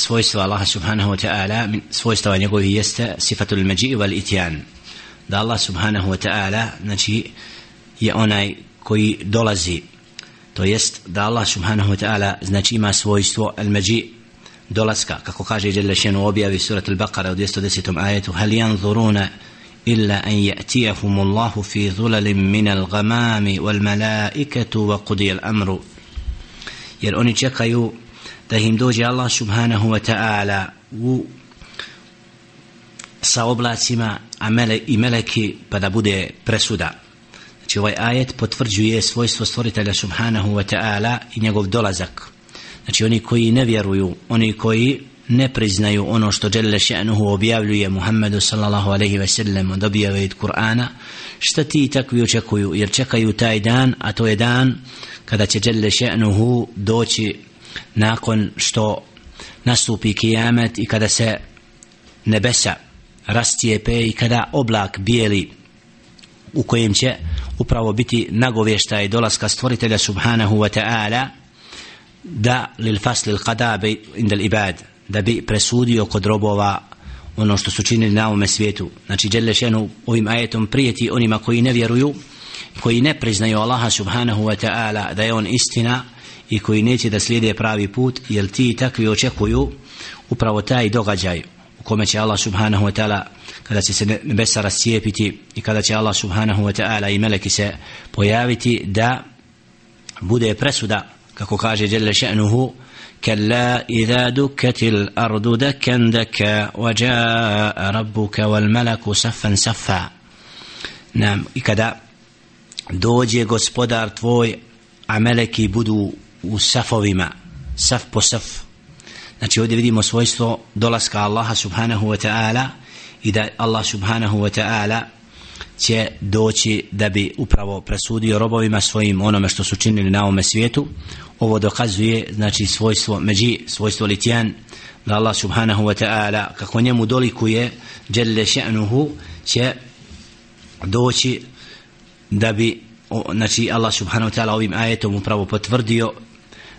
svojstva Allaha subhanahu wa ta'ala svojstva njegovi jeste sifatul maji wal ityan da Allah subhanahu wa ta'ala znači je onaj koji dolazi to jest da Allah subhanahu wa ta'ala znači ima svojstvo al maji dolaska kako kaže Jalla šenu objavi surat al-Baqara u 210. ajetu hal yanzuruna إلا أن يأتيهم الله في ظلل من الغمام والملائكة وقضي الأمر jer oni čekaju da im dođe Allah subhanahu wa ta'ala u sa oblacima a mele, i meleki pa da bude presuda. Znači ovaj ajet potvrđuje svojstvo stvoritelja subhanahu wa ta'ala i njegov dolazak. Znači oni koji ne vjeruju oni koji ne priznaju ono što Jelle še'nuhu objavljuje Muhammedu sallallahu alaihi ve sellem od objave od Kur'ana šta ti takvi očekuju? Jer čekaju taj dan a to je dan kada će Jelle še'nuhu doći nakon što nastupi kijamet i kada se nebesa rastijepe i kada oblak bijeli u kojem će upravo biti nagovještaj dolaska stvoritelja subhanahu wa ta'ala da lil fasli qada inda ibad da bi presudio kod robova ono što su činili na ovome svijetu. Znači Đelešenu ovim ajetom prijeti onima koji ne vjeruju koji ne priznaju Allaha subhanahu wa ta'ala da je on istina i koji neće da slijede pravi put jer ti takvi očekuju upravo taj događaj u kome će Allah subhanahu wa ta'ala kada će se nebesa rascijepiti i kada će Allah subhanahu wa ta'ala i meleki se pojaviti da bude presuda kako kaže Jelle še'nuhu كلا إذا دكت الأرض دكا دكا وجاء ربك والملك صفا صفا نعم إكدا dođe gospodar tvoj a meleki budu u safovima saf po saf. Znači ovdje vidimo svojstvo dolaska Allaha subhanahu wa ta'ala i da Allah subhanahu wa ta'ala će doći da bi upravo presudio robovima svojim onome što su činili na ovome svijetu. Ovo dokazuje znači svojstvo međi svojstvo litjan da Allah subhanahu wa ta'ala kako njemu dolikuje jelle še'nuhu će doći da bi znači Allah subhanahu wa ta'ala ovim ajetom upravo potvrdio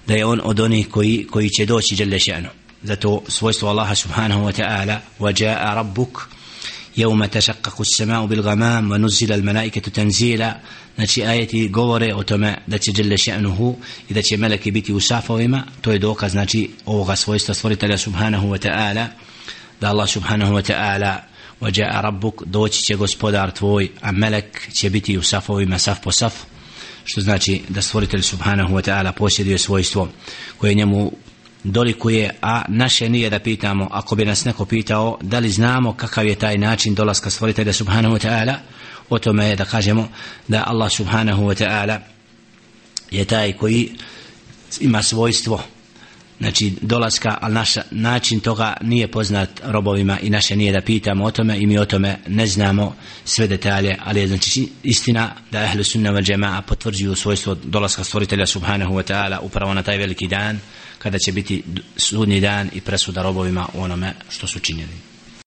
da je on od onih koji, koji će doći jelle še'nu zato svojstvo Allaha subhanahu wa ta'ala wa ja'a rabbuk يوم تشقق السماء بالغمام ونزل الملائكة تنزيلا znači ajeti govore o tome da će dželle še'nuhu i da će meleki biti u safovima to je dokaz znači ovoga svojstva stvoritelja subhanahu wa ta'ala da Allah subhanahu wa ta'ala ođe rabbuk, doći će gospodar tvoj, a melek će biti u safovima, saf po saf, što znači da stvoritelj subhanahu wa ta'ala posjeduje svojstvo koje njemu dolikuje, a naše nije da pitamo, ako bi nas neko pitao, da li znamo kakav je taj način dolaska stvoritelja subhanahu wa ta'ala, o tome je da kažemo da Allah subhanahu wa ta'ala je taj koji ima svojstvo znači dolaska, ali naš način toga nije poznat robovima i naše nije da pitamo o tome i mi o tome ne znamo sve detalje, ali je znači istina da ehlu sunna wa džema'a potvrđuju svojstvo dolaska stvoritelja subhanahu wa ta'ala upravo na taj veliki dan kada će biti sudnji dan i presuda robovima onome što su činjeli.